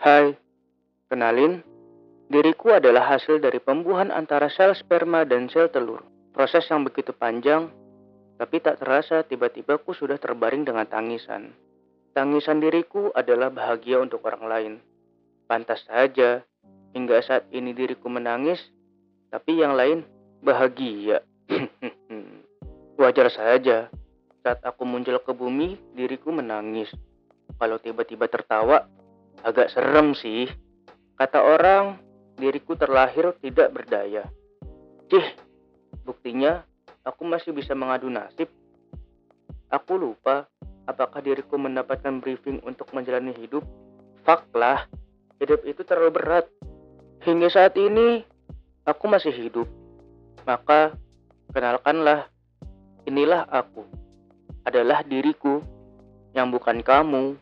Hai, kenalin, diriku adalah hasil dari pembuahan antara sel sperma dan sel telur. Proses yang begitu panjang, tapi tak terasa tiba-tiba ku sudah terbaring dengan tangisan. Tangisan diriku adalah bahagia untuk orang lain. Pantas saja, hingga saat ini diriku menangis, tapi yang lain bahagia. Wajar saja, saat aku muncul ke bumi, diriku menangis. Kalau tiba-tiba tertawa, agak serem sih. Kata orang, diriku terlahir tidak berdaya. Cih, buktinya aku masih bisa mengadu nasib. Aku lupa apakah diriku mendapatkan briefing untuk menjalani hidup. Fak lah, hidup itu terlalu berat. Hingga saat ini, aku masih hidup. Maka, kenalkanlah, inilah aku. Adalah diriku, yang bukan kamu.